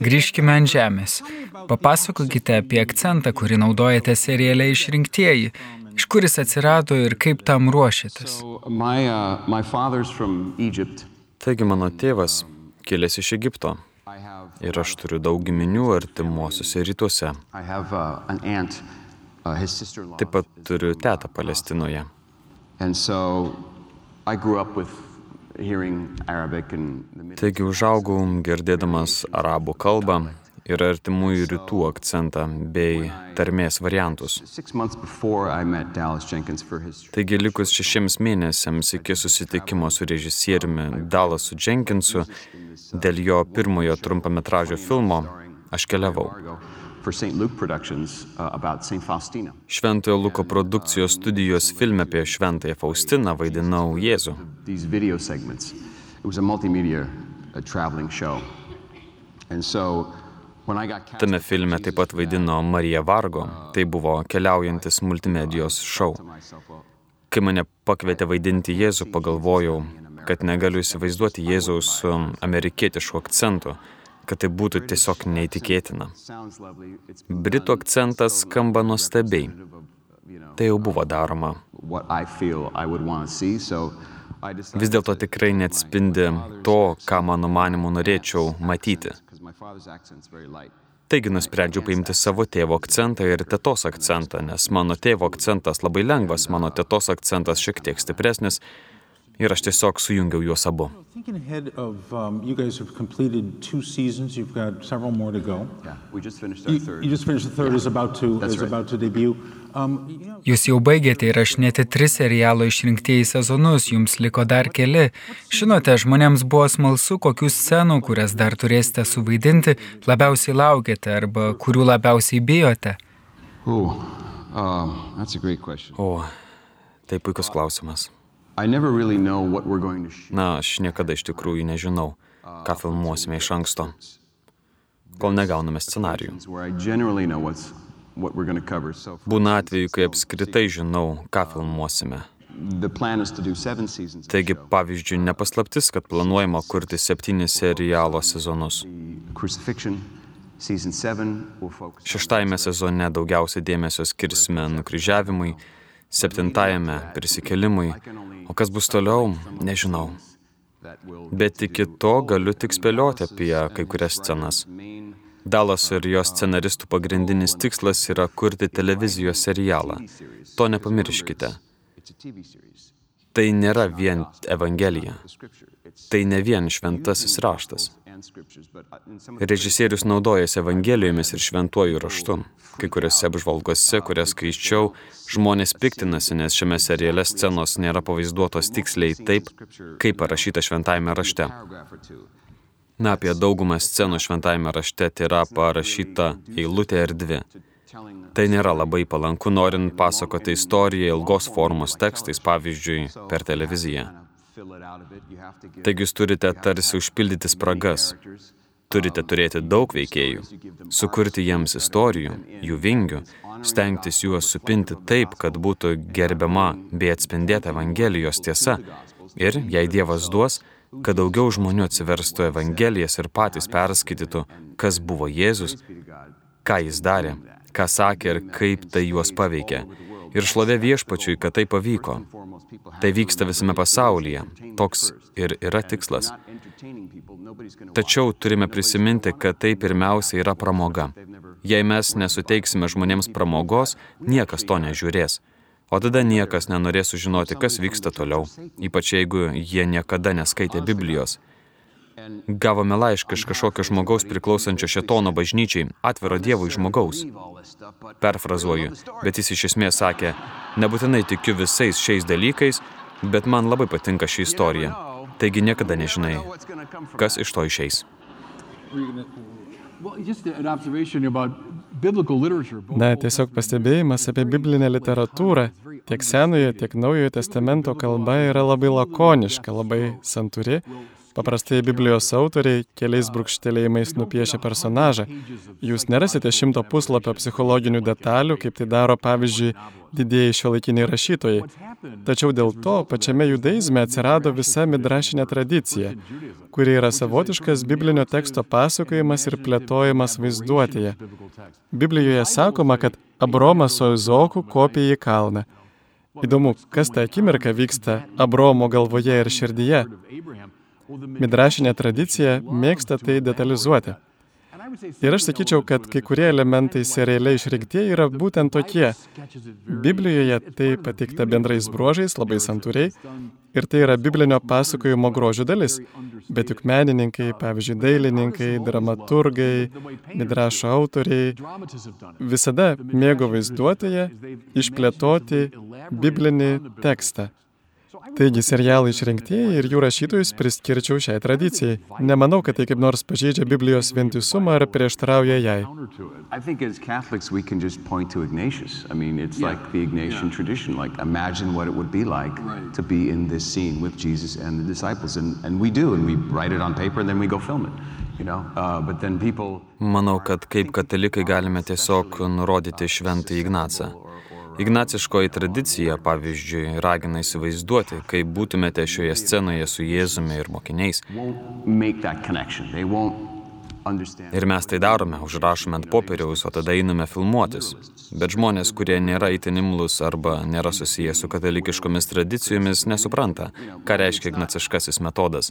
grįžkime ant žemės. Papasakokite apie akcentą, kurį naudojate seriale išrinktieji. Iš kur jis atsirado ir kaip tam ruošėtės? Taigi mano tėvas kilęs iš Egipto. Ir aš turiu daug giminių artimuosiuose rytuose. Taip pat turiu tetą Palestinoje. Taigi užaugau girdėdamas arabų kalbą ir artimųjų rytų akcentą bei tarmės variantus. Taigi likus šešiems mėnesiams iki susitikimo su režisieriumi Dallasu Jenkinsu dėl jo pirmojo trumpametražio filmo aš keliavau. Šventojo Luko produkcijos studijos filme apie Šventąją Faustiną vaidinau Jėzų. Tame filme taip pat vaidino Marija Vargo, tai buvo keliaujantis multimedijos šou. Kai mane pakvietė vaidinti Jėzų, pagalvojau, kad negaliu įsivaizduoti Jėzaus su amerikietišku akcentu, kad tai būtų tiesiog neįtikėtina. Britų akcentas skamba nuostabiai. Tai jau buvo daroma. Vis dėlto tikrai neatspindi to, ką mano manimu norėčiau matyti. Taigi nusprendžiau paimti savo tėvo akcentą ir tetos akcentą, nes mano tėvo akcentas labai lengvas, mano tetos akcentas šiek tiek stipresnis ir aš tiesiog sujungiau juos abu. Um, um, Jūs jau baigėte įrašinėti tris serialo išrinktieji sezonus, jums liko dar keli. Žinote, žmonėms buvo smalsu, kokių scenų, kurias dar turėsite suvaidinti, labiausiai laukiate arba kurių labiausiai bijote. Oh, uh, o, tai puikus klausimas. Na, aš niekada iš tikrųjų nežinau, ką filmuosime iš anksto, kol negauname scenarijų. Būna atveju, kai apskritai žinau, ką filmuosime. Taigi, pavyzdžiui, nepaslaptis, kad planuojama kurti septynis serialo sezonus. Šeštajame sezone daugiausiai dėmesio skirsime nukryžiavimui, septintajame prisikelimui, o kas bus toliau, nežinau. Bet iki to galiu tik spėlioti apie kai kurias scenas. Dalas ir jos scenaristų pagrindinis tikslas yra kurti televizijos serialą. To nepamirškite. Tai nėra vien Evangelija. Tai ne vien šventasis raštas. Režisierius naudojasi Evangelijomis ir šventuoju raštu. Kai kuriuose apžvalgose, kurias skaičiau, žmonės piktinasi, nes šiame seriale scenos nėra pavaizduotos tiksliai taip, kaip parašyta šventajame rašte. Na, apie daugumą scenų šventajame rašte tai yra parašyta eilutė ir dvi. Tai nėra labai palanku, norint pasakoti istoriją ilgos formos tekstais, pavyzdžiui, per televiziją. Taigi jūs turite tarsi užpildyti spragas. Turite turėti daug veikėjų, sukurti jiems istorijų, jų vingių, stengtis juos supinti taip, kad būtų gerbiama bei atspindėta Evangelijos tiesa. ir, jei Dievas duos, kad daugiau žmonių atsiverstų Evangelijas ir patys perskaitytų, kas buvo Jėzus, ką jis darė, ką sakė ir kaip tai juos paveikė. Ir šlovė viešpačiui, kad tai pavyko. Tai vyksta visame pasaulyje. Toks ir yra tikslas. Tačiau turime prisiminti, kad tai pirmiausia yra pramoga. Jei mes nesuteiksime žmonėms pramogos, niekas to nežiūrės. O tada niekas nenorės sužinoti, kas vyksta toliau, ypač jeigu jie niekada neskaitė Biblijos. Gavome laišką iš kažkokio žmogaus priklausančio šetono bažnyčiai, atviro Dievui žmogaus. Perfrazuoju, bet jis iš esmės sakė, nebūtinai tikiu visais šiais dalykais, bet man labai patinka ši istorija. Taigi niekada nežinai, kas iš to išeis. Na, tiesiog pastebėjimas apie biblinę literatūrą, tiek Senojo, tiek Naujojo testamento kalba yra labai lakoniška, labai santuri Paprastai Biblijos autoriai keliais brūkštelėjimais nupiešia personažą. Jūs nerasite šimto puslapio psichologinių detalių, kaip tai daro, pavyzdžiui, didieji šiuolaikiniai rašytojai. Tačiau dėl to pačiame judaizme atsirado visa midrašinė tradicija, kuri yra savotiškas biblinio teksto pasakojimas ir plėtojimas vaizduotėje. Biblijoje sakoma, kad Abromas su Izoku kopė į kalną. Įdomu, kas tą akimirką vyksta Abromo galvoje ir širdyje. Midrašinė tradicija mėgsta tai detalizuoti. Ir aš sakyčiau, kad kai kurie elementai seriale išrinktieji yra būtent tokie. Biblijoje tai pateikta bendrais bruožais, labai santūriai, ir tai yra biblinio pasakojimo grožio dalis. Bet juk menininkai, pavyzdžiui, dailininkai, dramaturgai, midrašo autoriai visada mėgo vaizduotėje išplėtoti biblinį tekstą. Taigi serialai išrinktieji ir jų rašytojus priskirčiau šiai tradicijai. Nemanau, kad tai kaip nors pažeidžia Biblijos vientisumą ar prieštarauja jai. I think as Catholics we can just point to Ignatius. I mean, it's yeah. like the Ignatian yeah. tradition. Like, imagine what it would be like right. to be in this scene with Jesus and the disciples. And, and we do, and we write it on paper and then we go film it. You know, uh, but then people... Manau, kad kaip katalikai galime tiesiog nurodyti šventą Ignacą. Ignaciškoji tradicija, pavyzdžiui, ragina įsivaizduoti, kaip būtumėte šioje scenoje su Jėzumi ir mokiniais. Ir mes tai darome, užrašome ant popieriaus, o tada einame filmuotis. Bet žmonės, kurie nėra itin imlus arba nėra susiję su katalikiškomis tradicijomis, nesupranta, ką reiškia ignaciškasis metodas.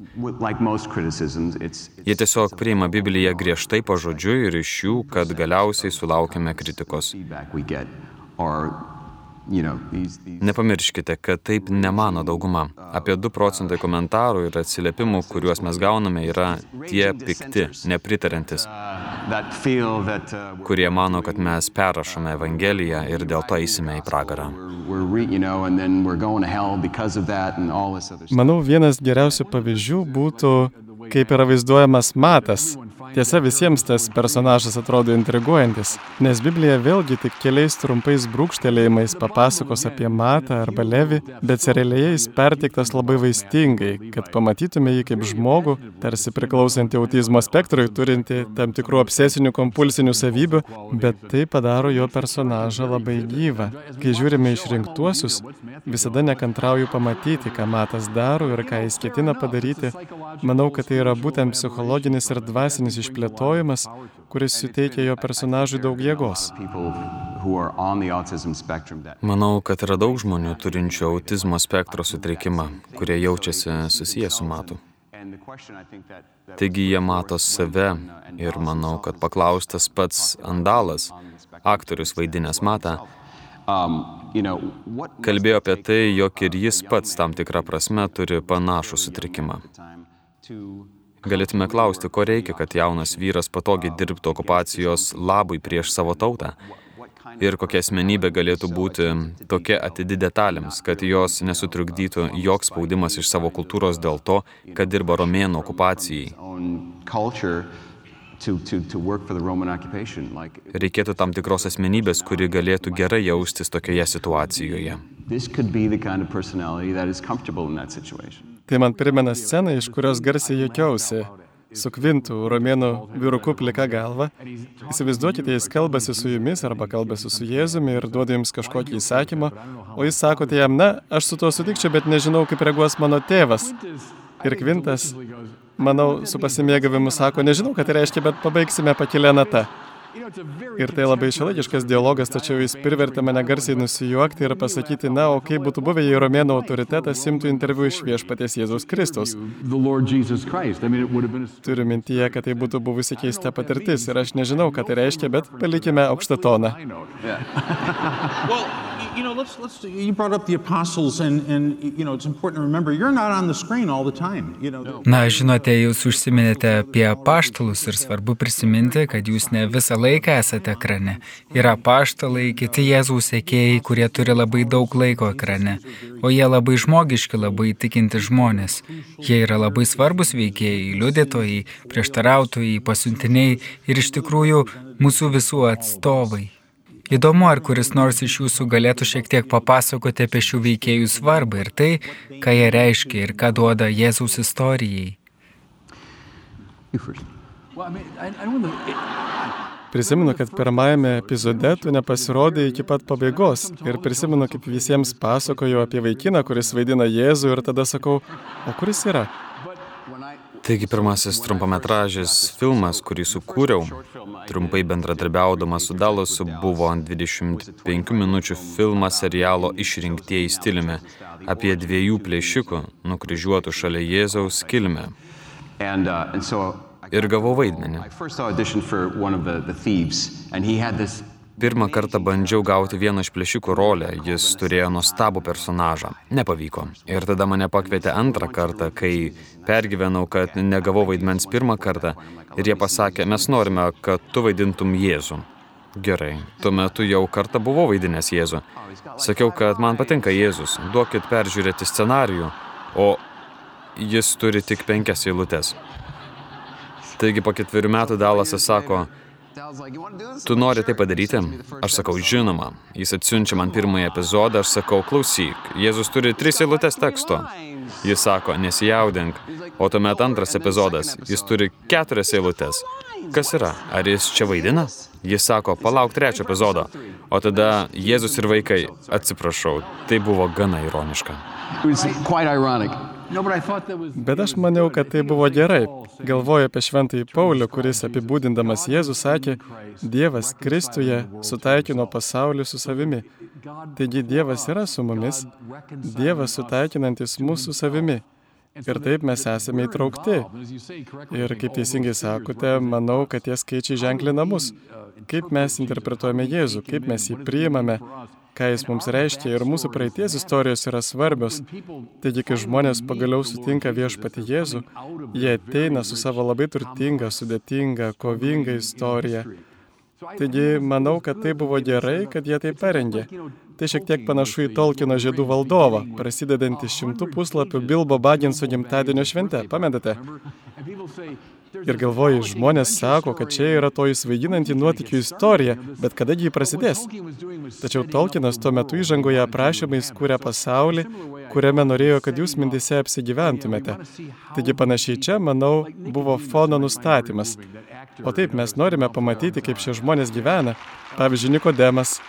Jie tiesiog priima Bibliją griežtai pažodžiui ir iš jų, kad galiausiai sulaukime kritikos. Nepamirškite, kad taip nemano dauguma. Apie 2 procentai komentarų ir atsiliepimų, kuriuos mes gauname, yra tie pikti, nepritarantis, kurie mano, kad mes perrašome Evangeliją ir dėl to eisime į pragarą. Manau, vienas geriausių pavyzdžių būtų, kaip yra vaizduojamas matas Tiesa, visiems tas personažas atrodo intriguojantis, nes Biblija vėlgi tik keliais trumpais brūkštelėjimais papasakos apie Matą arba Levi, bet serialėje jis perteiktas labai vaistingai, kad pamatytume jį kaip žmogų, tarsi priklausantį autizmo spektrui, turinti tam tikrų obsesinių kompulsinių savybių, bet tai padaro jo personažą labai gyvą. Kai žiūrime išrinktuosius, visada nekantrauju pamatyti, ką Matas daro ir ką jis ketina padaryti. Manau, kad tai yra būtent psichologinis ir dvasinis išplėtojimas, kuris suteikia jo personažui daug jėgos. Manau, kad yra daug žmonių turinčių autizmo spektro sutrikimą, kurie jaučiasi susiję su matu. Taigi jie mato save ir manau, kad paklaustas pats Andalas, aktorius vaidinęs matą, kalbėjo apie tai, jog ir jis pats tam tikrą prasme turi panašų sutrikimą. Galėtume klausti, ko reikia, kad jaunas vyras patogiai dirbtų okupacijos labui prieš savo tautą. Ir kokia asmenybė galėtų būti tokia atidi detalėms, kad jos nesutrukdytų joks spaudimas iš savo kultūros dėl to, kad dirba romėnų okupacijai. Reikėtų tam tikros asmenybės, kuri galėtų gerai jaustis tokioje situacijoje. Tai man primena sceną, iš kurios garsiai jokiausi. Su kvintų romėnų vyruku plika galva. Įsivaizduokite, jis kalbasi su jumis arba kalbasi su Jėzumi ir duoda jums kažkokį įsakymą, o jūs sakote jam, na, aš su tuo sutikčiau, bet nežinau, kaip reaguos mano tėvas. Ir kvintas, manau, su pasimėgavimu sako, nežinau, ką tai reiškia, bet pabaigsime pakilę natą. Ir tai labai šiolaikiškas dialogas, tačiau jis privertė mane garsiai nusijuokti ir pasakyti, na, o kaip būtų buvę, jei romėnų autoritetas simtų interviu iš viešpaties Jėzaus Kristus. Turiu mintyje, kad tai būtų buvusi keista patirtis ir aš nežinau, ką tai reiškia, bet palikime aukštą toną. you know, let's, let's, you brought up the apostles and, and, you know, it's important to remember, you're not on the screen all the time. You know, Na, žinote, jūs užsiminėte apie paštalus ir svarbu prisiminti, kad jūs ne visą laiką esate ekrane. Yra paštalai, kiti Jėzaus sekėjai, kurie turi labai daug laiko ekrane, o jie labai žmogiški, labai tikinti žmonės. Jie yra labai svarbus veikėjai, liudytojai, prieštarautojai, pasiuntiniai ir iš tikrųjų mūsų visų atstovai. Įdomu, ar kuris nors iš jūsų galėtų šiek tiek papasakoti apie šių veikėjų svarbą ir tai, ką jie reiškia ir ką duoda Jėzaus istorijai. Prisimenu, kad pirmajame epizode tu nepasirodai iki pat pabaigos. Ir prisimenu, kaip visiems pasakoju apie vaikiną, kuris vaidina Jėzų ir tada sakau, o kuris yra? Taigi pirmasis trumpametražis filmas, kurį sukūriau, trumpai bendradarbiaudamas su Dalasu, buvo 25 minučių filmas serialo Išrinktieji stiliumi apie dviejų plėšikų nukryžiuotų šalia Jėzaus kilmę. Ir gavau vaidmenį. Pirmą kartą bandžiau gauti vieną iš plėšikų rolę, jis turėjo nuostabų personažą. Nepavyko. Ir tada mane pakvietė antrą kartą, kai pergyvenau, kad negavau vaidmens pirmą kartą. Ir jie pasakė, mes norime, kad tu vaidintum Jėzų. Gerai, tuo metu jau kartą buvau vaidinęs Jėzų. Sakiau, kad man patinka Jėzus, duokit peržiūrėti scenarijų, o jis turi tik penkias eilutes. Taigi po ketverių metų Dalasas sako, Tu nori tai padaryti? Aš sakau, žinoma. Jis atsiunčia man pirmąjį epizodą, aš sakau, klausyk, Jėzus turi tris eilutes teksto. Jis sako, nesijaudink. O tuomet antras epizodas, jis turi keturias eilutes. Kas yra? Ar jis čia vaidina? Jis sako, palauk trečio epizodo. O tada Jėzus ir vaikai, atsiprašau, tai buvo gana ironiška. Bet aš maniau, kad tai buvo gerai. Galvoju apie šventąjį Paulių, kuris apibūdindamas Jėzų sakė, Dievas Kristuje sutaikino pasaulį su savimi. Taigi Dievas yra su mumis, Dievas sutaikinantis mūsų su savimi. Ir taip mes esame įtraukti. Ir kaip teisingai sakote, manau, kad tie skaičiai ženklina mus. Kaip mes interpretuojame Jėzų, kaip mes jį priimame, ką jis mums reiškia ir mūsų praeities istorijos yra svarbios. Taigi, kai žmonės pagaliau sutinka viešpati Jėzų, jie ateina su savo labai turtinga, sudėtinga, kovinga istorija. Taigi, manau, kad tai buvo gerai, kad jie tai parengė. Tai šiek tiek panašu į Tolkino žiedų valdovą, prasidedantį šimtų puslapių Bilbo Baginso gimtadienio šventę, pamenate? Ir galvoju, žmonės sako, kad čia yra to įsvaiginanti nuotikių istorija, bet kadagi jį prasidės? Tačiau Tolkienas tuo metu įžangoje aprašymais kūrė pasaulį, kuriame norėjo, kad jūs mintise apsigyventumėte. Taigi panašiai čia, manau, buvo fono nustatymas. O taip mes norime pamatyti, kaip šie žmonės gyvena. Pavyzdžiui, Nikodemas,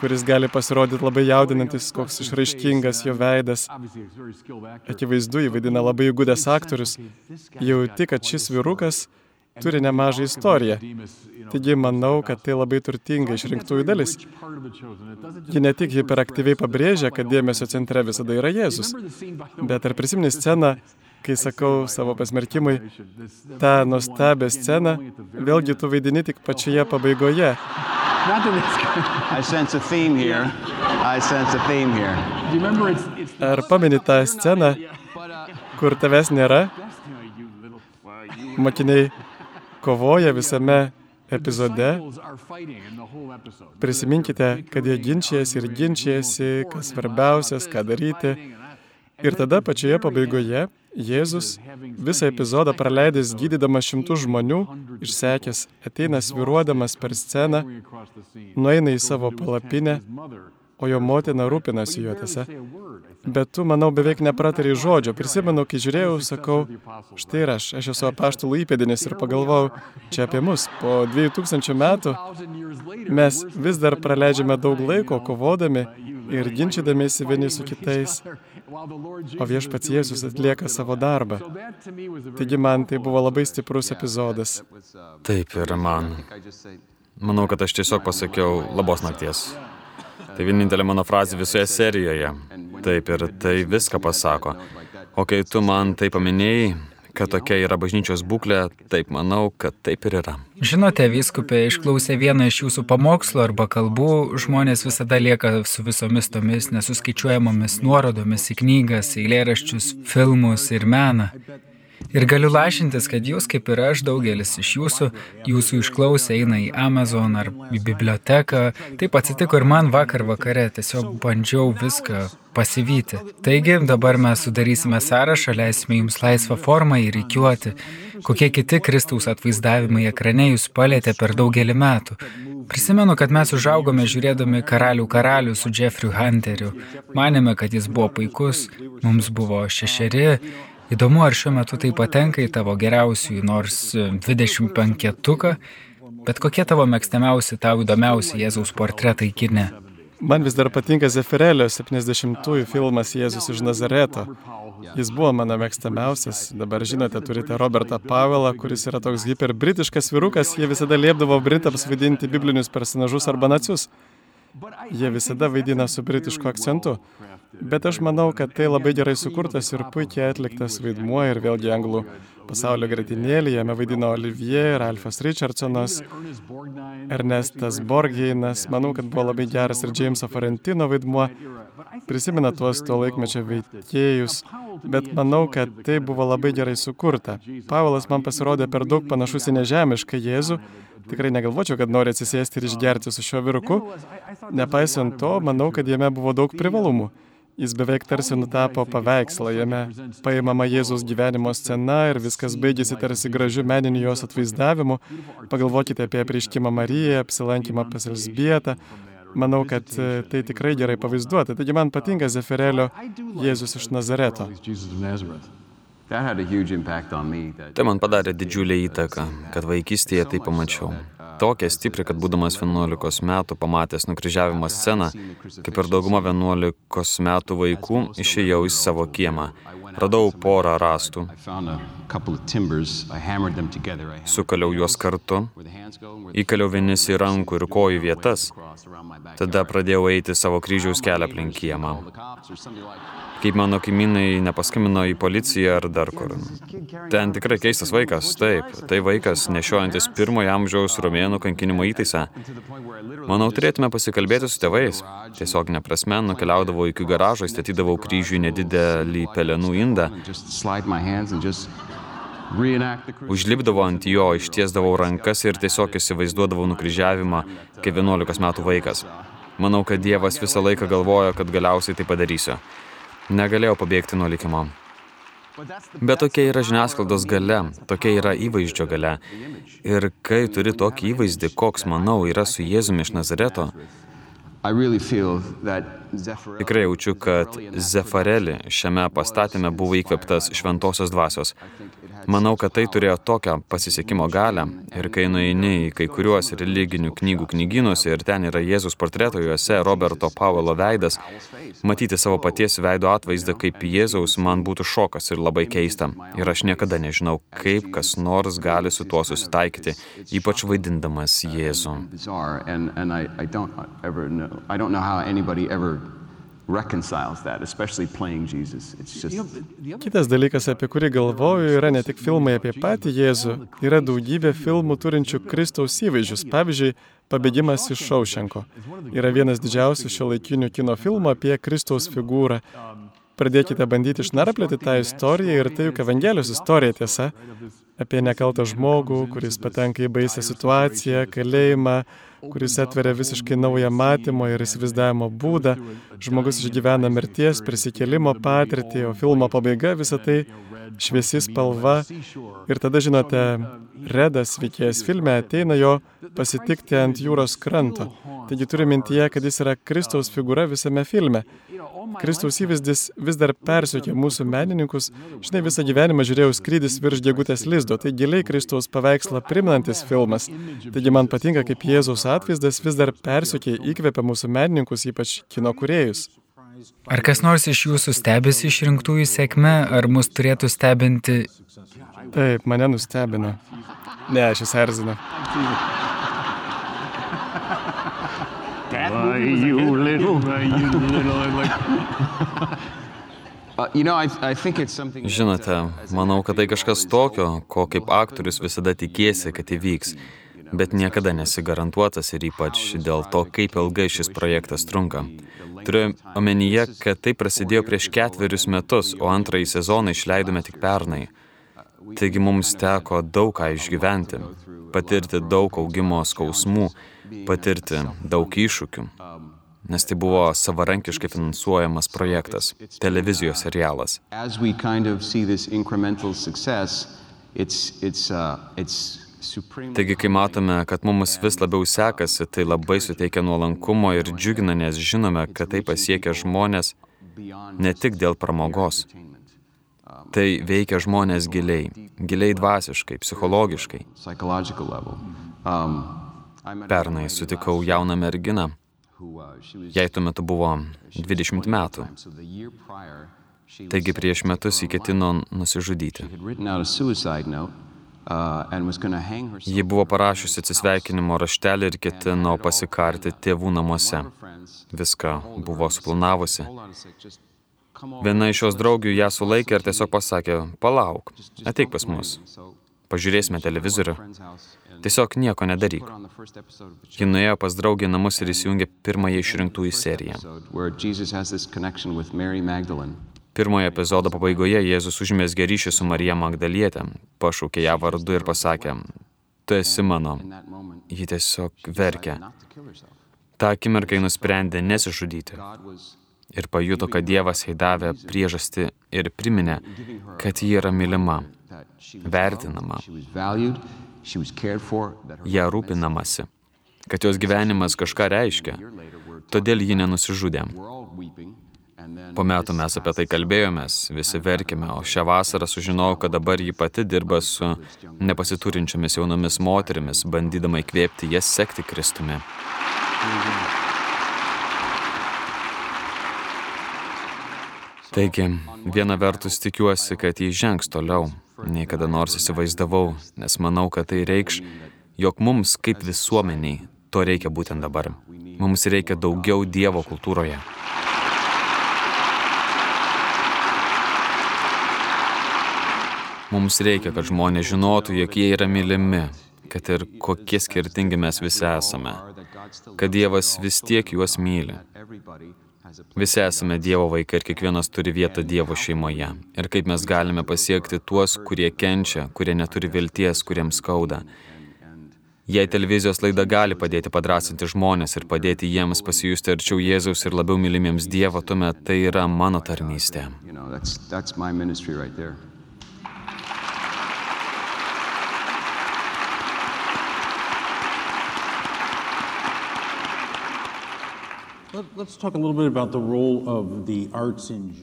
kuris gali pasirodyti labai jaudinantis, koks išraiškingas jo veidas. Akivaizdu, jį vaidina labai įgūdęs aktorius. Jau tik, kad šis vyrukas turi nemažą istoriją. Taigi manau, kad tai labai turtinga išrinktųjų dalis. Ji ne tik hiperaktyviai pabrėžia, kad dėmesio centre visada yra Jėzus, bet ar prisimeni sceną, kai sakau savo pasmerkimui, tą nuostabią sceną, vėlgi tu vaidini tik pačioje pabaigoje. I sense a theme here. I sense a theme here. Ar pameni tą sceną, kur tavęs nėra? Mokiniai kovoja visame epizode. Prisiminkite, kad jie ginčijasi ir ginčijasi, kas svarbiausias, ką daryti. Ir tada pačioje pabaigoje Jėzus visą epizodą praleidęs gydydamas šimtus žmonių, išsekęs, ateina sviruodamas per sceną, nueina į savo palapinę, o jo motina rūpinasi juo tiesa. Bet tu, manau, beveik nepratari žodžio. Prisimenu, kai žiūrėjau, sakau, štai ir aš, aš esu apaštalų įpėdinis ir pagalvojau, čia apie mus. Po 2000 metų mes vis dar praleidžiame daug laiko kovodami ir ginčydamėsi vieni su kitais. O viešpats Jėzus atlieka savo darbą. Taigi man tai buvo labai stiprus epizodas. Taip ir man. Manau, kad aš tiesiog pasakiau labos nakties. Tai vienintelė mano frazė visoje serijoje. Taip ir tai viską pasako. O kai tu man tai paminėjai, kad tokia yra bažnyčios būklė, taip manau, kad taip ir yra. Žinote, vyskupė, išklausę vieną iš jūsų pamokslų arba kalbų, žmonės visada lieka su visomis tomis nesuskaičiuojamomis nuorodomis į knygas, eilėraščius, filmus ir meną. Ir galiu lašintis, kad jūs, kaip ir aš, daugelis iš jūsų, jūsų išklausę eina į Amazon ar į biblioteką. Taip atsitiko ir man vakar vakare, tiesiog bandžiau viską pasivyti. Taigi dabar mes sudarysime sąrašą, leisime jums laisvą formą įreikiuoti, kokie kiti Kristaus atvaizdavimai ekrane jūs palėtė per daugelį metų. Prisimenu, kad mes užaugome žiūrėdami Karalių karalių su Jeffrey Hunteriu. Manėme, kad jis buvo puikus, mums buvo šešeri Įdomu, ar šiuo metu tai patenka į tavo geriausiųjų nors 25-tuką, bet kokie tavo mėgstamiausi, tau įdomiausi Jėzaus portretai kine? Man vis dar patinka Zefirelio 70-ųjų filmas Jėzus iš Nazareto. Jis buvo mano mėgstamiausias. Dabar žinote, turite Robertą Pavelą, kuris yra toks hiperbritiškas virukas. Jie visada liepdavo Britams vaidinti biblinius personažus arba nacius. Jie visada vaidina su britišku akcentu. Bet aš manau, kad tai labai gerai sukurtas ir puikiai atliktas vaidmuo ir vėlgi anglų pasaulio gratinėlį. Jame vaidino Olivier, Ralphas Richardsonas, Ernestas Borgeinas. Manau, kad buvo labai geras ir Jameso Farentino vaidmuo. Prisimena tuos to laikmečio veikėjus, bet manau, kad tai buvo labai gerai sukurta. Pavelas man pasirodė per daug panašus į nežemišką Jėzų. Tikrai negalvočiau, kad nori atsisėsti ir išgerti su šiuo viruku. Nepaisant to, manau, kad jame buvo daug privalumų. Jis beveik tarsi nutapo paveikslą, jame paimama Jėzus gyvenimo scena ir viskas baigėsi tarsi gražiu meniniu jos atvaizdavimu. Pagalvokite apie prieškimą Mariją, apsilankymą pas Elsbietą. Manau, kad e, tai tikrai gerai pavaizduota. Taigi man patinka Zefirelio Jėzus iš Nazareto. Tai man padarė didžiulę įtaką, kad vaikystėje tai pamačiau tokia stipri, kad būdamas 11 metų pamatęs nukryžiavimo sceną, kaip ir dauguma 11 metų vaikų, išėjau į savo kiemą. Radau porą rastų. Sukaliau juos kartu, įkaliau vienis į rankų ir kojų vietas. Tada pradėjau eiti savo kryžiaus kelią aplink kiemą kaip mano kaimynai nepaskambino į policiją ar dar kur. Ten tikrai keistas vaikas, taip, tai vaikas nešiojantis pirmojo amžiaus romėnų kankinimo įtaisą. Manau, turėtume pasikalbėti su tėvais. Tiesiog neprasme, nukeliaudavau iki garažo, statydavau kryžių nedidelį pelenų indą. Užlipdavau ant jo, ištiesdavau rankas ir tiesiog įsivaizduodavau nukryžiavimą kaip 11 metų vaikas. Manau, kad Dievas visą laiką galvojo, kad galiausiai tai padarysiu. Negalėjau pabėgti nuo likimo. Bet tokia yra žiniasklaidos gale, tokia yra įvaizdžio gale. Ir kai turi tokį įvaizdį, koks, manau, yra su Jėzumi iš Nazareto, Tikrai jaučiu, kad Zefareli šiame pastatyme buvo įkveptas šventosios dvasios. Manau, kad tai turėjo tokią pasisekimo galę ir kai nueini į kai kuriuos religinių knygų knygynus ir ten yra Jėzus portreto juose Roberto Pavelo veidas, matyti savo paties veido atvaizdą kaip Jėzaus man būtų šokas ir labai keista. Ir aš niekada nežinau, kaip kas nors gali su tuo susitaikyti, ypač vaidindamas Jėzų. Kitas dalykas, apie kurį galvoju, yra ne tik filmai apie patį Jėzų, yra daugybė filmų turinčių Kristaus įvaizdžius. Pavyzdžiui, Pabėgimas iš Šaušenko yra vienas didžiausių šio laikinių kino filmų apie Kristaus figūrą. Pradėkite bandyti išnarplioti tą istoriją ir tai juk Evangelijos istorija tiesa apie nekaltą žmogų, kuris patenka į baisę situaciją, kalėjimą, kuris atveria visiškai naują matymo ir įsivaizdavimo būdą. Žmogus išgyvena mirties, prisikėlimo patirtį, o filmo pabaiga visą tai šviesi spalva. Ir tada, žinote, Redas veikėjas filme ateina jo pasitikti ant jūros kranto. Taigi turi mintyje, kad jis yra Kristaus figūra visame filme. Kristaus įvaizdis vis dar persiekia mūsų menininkus. Žinai, visą gyvenimą žiūrėjau skrydis virš gegutės lizdo. Tai giliai Kristaus paveikslą priminantis filmas. Taigi man patinka, kaip Jėzaus atvaizdas vis dar persiekia, įkvepia mūsų menininkus, ypač kino kuriejus. Ar kas nors iš jūsų stebisi išrinktųjų sėkme, ar mus turėtų stebinti? Taip, mane nustebino. Ne, aš jūs Why you little, why you little, like... Žinote, manau, kad tai kažkas tokio, ko kaip aktorius visada tikėsi, kad įvyks, bet niekada nesi garantuotas ir ypač dėl to, kaip ilgai šis projektas trunka. Turiu omenyje, kad tai prasidėjo prieš ketverius metus, o antrąjį sezoną išleidome tik pernai. Taigi mums teko daug ką išgyventi, patirti daug augimo skausmų patirti daug iššūkių, nes tai buvo savarankiškai finansuojamas projektas, televizijos serialas. Taigi, kai matome, kad mums vis labiau sekasi, tai labai suteikia nuolankumo ir džiugina, nes žinome, kad tai pasiekia žmonės ne tik dėl pramogos. Tai veikia žmonės giliai, giliai dvasiškai, psichologiškai. Pernai sutikau jauną merginą, jai tuo metu buvo 20 metų. Taigi prieš metus jį ketino nusižudyti. Ji buvo parašiusi atsisveikinimo raštelį ir ketino pasikarti tėvų namuose. Viską buvo suplanavusi. Viena iš jos draugių ją sulaikė ir tiesiog pasakė, palauk, ateik pas mus, pažiūrėsime televizorių, tiesiog nieko nedaryk. Ji nuėjo pas draugį namus ir įsijungė pirmąją išrinktųjų seriją. Pirmojo epizodo pabaigoje Jėzus užmėsgė ryšį su Marija Magdalietė, pašaukė ją vardu ir pasakė, tu esi mano. Ji tiesiog verkė. Ta akimirka ji nusprendė nesižudyti ir pajuto, kad Dievas jai davė priežastį ir priminė, kad ji yra mylima, vertinama, ją rūpinamasi, kad jos gyvenimas kažką reiškia, todėl ji nenusižudė. Po metų mes apie tai kalbėjomės, visi verkime, o šią vasarą sužinojau, kad dabar ji pati dirba su nepasiturinčiomis jaunomis moterimis, bandydama įkvėpti jas sekti Kristumi. Taigi, viena vertus tikiuosi, kad jį žengs toliau, nei kada nors įsivaizdavau, nes manau, kad tai reikš, jog mums kaip visuomeniai to reikia būtent dabar. Mums reikia daugiau Dievo kultūroje. Mums reikia, kad žmonės žinotų, jog jie yra mylimi, kad ir kokie skirtingi mes visi esame, kad Dievas vis tiek juos myli. Visi esame Dievo vaikai ir kiekvienas turi vietą Dievo šeimoje. Ir kaip mes galime pasiekti tuos, kurie kenčia, kurie neturi vilties, kuriems skauda. Jei televizijos laida gali padėti padrasinti žmonės ir padėti jiems pasijusti arčiau Jėzaus ir labiau mylimiems Dievo, tuomet tai yra mano tarnystė. You know, that's, that's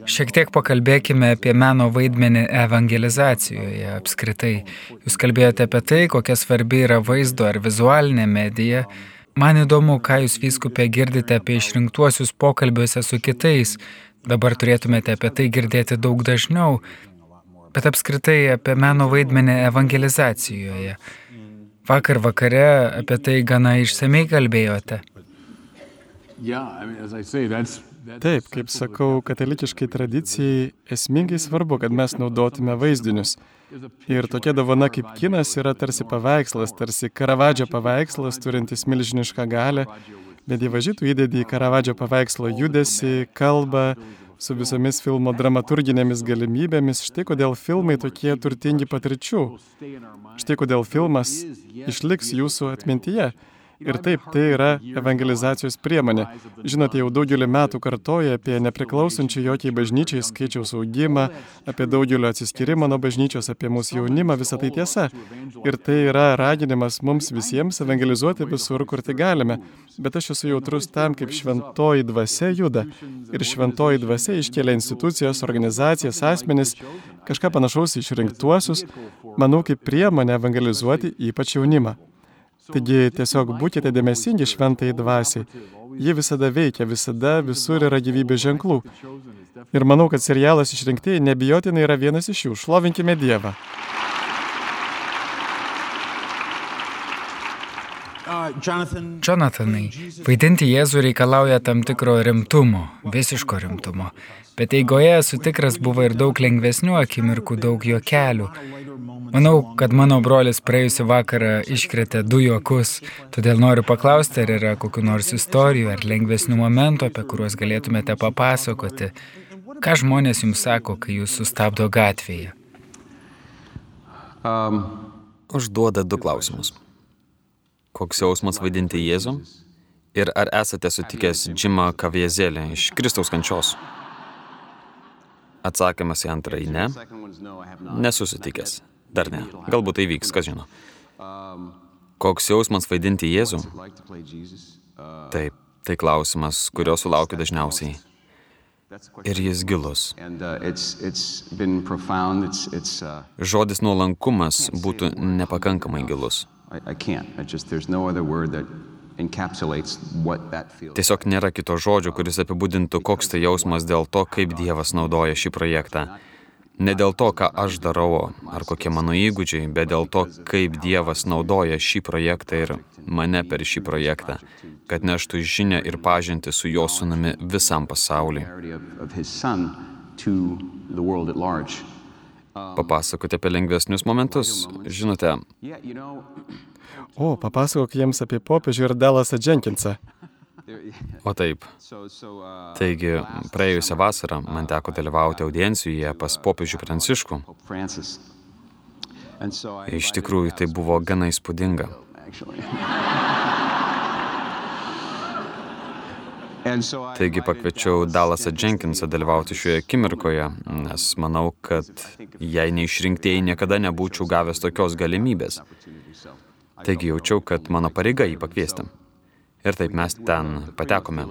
Šiek tiek pakalbėkime apie meno vaidmenį evangelizacijoje apskritai. Jūs kalbėjote apie tai, kokia svarbi yra vaizdo ar vizualinė medija. Man įdomu, ką jūs vyskupė girdite apie išrinktuosius pokalbiuose su kitais. Dabar turėtumėte apie tai girdėti daug dažniau, bet apskritai apie meno vaidmenį evangelizacijoje. Vakar vakare apie tai gana išsamei kalbėjote. Taip, kaip sakau, katalikiškai tradicijai esmingai svarbu, kad mes naudotume vaizdinius. Ir tokia dovana kaip kinas yra tarsi paveikslas, tarsi Karavadžio paveikslas, turintis milžinišką galę, bet dievažytų įdėdį į Karavadžio paveikslo judesi, kalbą, su visomis filmo dramaturginėmis galimybėmis, štai kodėl filmai tokie turtingi patirčių. Štai kodėl filmas išliks jūsų atmintyje. Ir taip, tai yra evangelizacijos priemonė. Žinote, jau daugelį metų kartoja apie nepriklausančių jokiai bažnyčiai skaičiaus augimą, apie daugelio atsiskyrimą nuo bažnyčios, apie mūsų jaunimą, visa tai tiesa. Ir tai yra raginimas mums visiems evangelizuoti visur, kur tai galime. Bet aš esu jautrus tam, kaip šventoji dvasia juda. Ir šventoji dvasia iškelia institucijas, organizacijas, asmenis, kažką panašaus išrinktuosius, manau, kaip priemonę evangelizuoti ypač jaunimą. Taigi tiesiog būkite dėmesingi šventai dvasiai. Ji visada veikia, visada visur yra gyvybės ženklų. Ir manau, kad serialas išrinktieji nebijotinai yra vienas iš jų. Šlovinkime Dievą. Jonathanai, vaidinti Jėzų reikalauja tam tikro rimtumo, visiško rimtumo. Bet eigoje esu tikras buvo ir daug lengvesnių akimirkų, daug juokelių. Manau, kad mano brolis praėjusią vakarą iškretė du juokus, todėl noriu paklausti, ar yra kokiu nors istorijų ar lengvesnių momentų, apie kuriuos galėtumėte papasakoti. Ką žmonės jums sako, kai jūs sustabdo gatvėje? Um, užduoda du klausimus. Koks jausmas vaidinti Jėzų? Ir ar esate sutikęs Džimą Kaviezelį iš Kristaus kančios? Atsakymas į antrąjį ne. Nesusitikęs. Dar ne. Galbūt tai vyks, kas žino. Koks jausmas vaidinti Jėzų? Taip, tai klausimas, kurio sulaukiu dažniausiai. Ir jis gilus. Žodis nuolankumas būtų nepakankamai gilus. Tiesiog nėra kito žodžio, kuris apibūdintų, koks tai jausmas dėl to, kaip Dievas naudoja šį projektą. Ne dėl to, ką aš darau, ar kokie mano įgūdžiai, bet dėl to, kaip Dievas naudoja šį projektą ir mane per šį projektą, kad neštų žinę ir pažinti su jo sunami visam pasauliui. Papasakoti apie lengvesnius momentus. Žinote, O, papasakok jiems apie popiežių ir Dalasą Jenkinsą. o taip. Taigi, praėjusią vasarą man teko dalyvauti audiencijoje pas popiežių Pranciškų. Iš tikrųjų, tai buvo gana įspūdinga. Taigi pakviečiau Dalasą Jenkinsą dalyvauti šioje akimirkoje, nes manau, kad jei neišrinktieji niekada nebūčiau gavęs tokios galimybės. Taigi jaučiau, kad mano pareiga jį pakviesti. Ir taip mes ten patekome.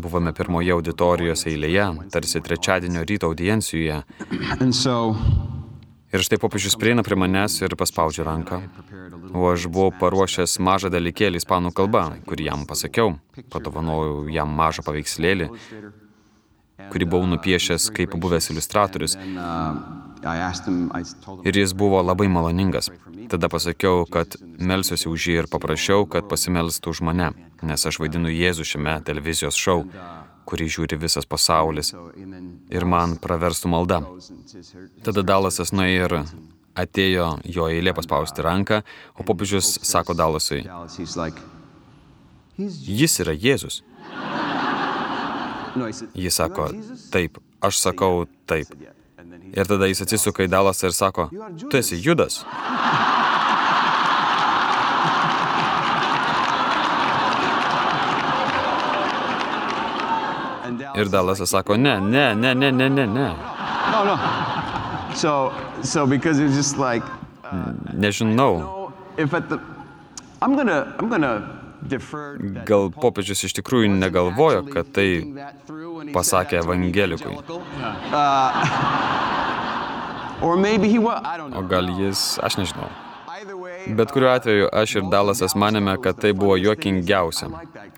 Buvome pirmoje auditorijos eilėje, tarsi trečiadienio ryto audiencijoje. Ir štai popiežius prieina prie manęs ir paspaudžia ranką. O aš buvau paruošęs mažą dalykėlį ispanų kalba, kurį jam pasakiau. Padovanojau jam mažą paveikslėlį, kurį buvau nupiešęs kaip buvęs iliustratorius. Ir jis buvo labai maloningas. Tada pasakiau, kad melsiuosi už jį ir paprašiau, kad pasimelstų už mane, nes aš vaidinu Jėzų šiame televizijos šou kurį žiūri visas pasaulis ir man praverstų malda. Tada Dalasas nuėjo ir atėjo jo eilė paspausti ranką, o popiežius sako Dalasui, jis yra Jėzus. Jis sako, taip, aš sakau taip. Ir tada jis atsisuka į Dalasą ir sako, tu esi Judas. Ir Dalasas sako, ne, ne, ne, ne, ne, ne, ne. No, no. So, so because it's just like, Nežinau, if at the, I'm gonna, I'm gonna gal popiežius iš tikrųjų negalvojo, kad tai pasakė evangelikui. Or maybe he was, I don't O know. gal jis, aš nežinau. Bet kuriuo atveju aš ir Dalasas manėme, kad tai buvo juokingiausia.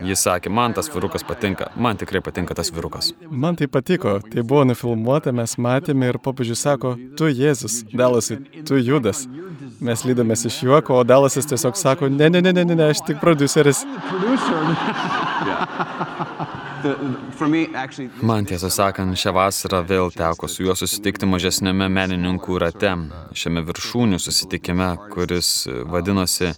Jis sakė, man tas virukas patinka, man tikrai patinka tas virukas. Man tai patiko, tai buvo nufilmuota, mes matėme ir popiežius sako, tu Jėzus, Dalasai, tu Judas. Mes lydomės iš juoko, o Dalasas tiesiog sako, ne, ne, ne, ne, ne, ne aš tik produceris. Man tiesą sakant, šią vasarą vėl teko su juo susitikti mažesnėme menininkų rate, šiame viršūnių susitikime, kuris vadinosi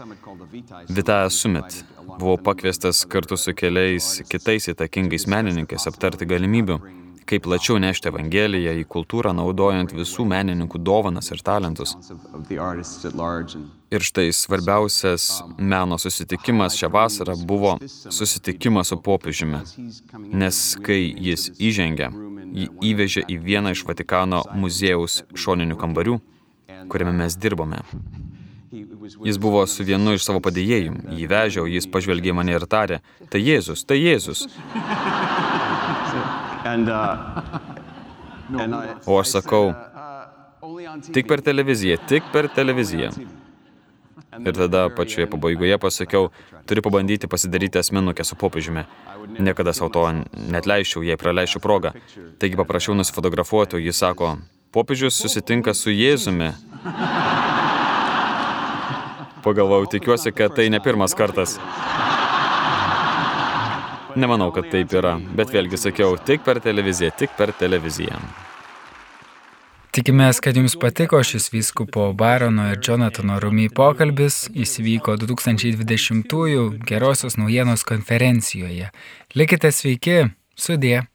Vitaja Sumit. Buvau pakviestas kartu su keliais kitais įtakingais menininkais aptarti galimybių, kaip plačiau nešti Evangeliją į kultūrą, naudojant visų menininkų dovanas ir talentus. Ir štai svarbiausias meno susitikimas šią vasarą buvo susitikimas su popiežiumi. Nes kai jis įžengė, jį įvežė į vieną iš Vatikano muziejaus šoninių kambarių, kuriame mes dirbome. Jis buvo su vienu iš savo padėjėjų, jį vežė, o jis pažvelgė mane ir tarė, tai Jėzus, tai Jėzus. And, uh, and I, O aš sakau, on TV. tik per televiziją, tik per televiziją. Ir tada pačioje pabaigoje pasakiau, turi pabandyti pasidaryti asmenukę su popiežiumi. Niekada savo to net leiščiau, jei praleisčiau progą. Taigi paprašiau nusifotografuoti, o jis sako, popiežius susitinka su Jėzumi. Pagalvojau, tikiuosi, kad tai ne pirmas kartas. Nemanau, kad taip yra, bet vėlgi sakiau, tik per televiziją, tik per televiziją. Tikimės, kad jums patiko šis vyskupo Barono ir Jonatano Rumy pokalbis. Jis vyko 2020-ųjų Gerosios naujienos konferencijoje. Likite sveiki, sudė.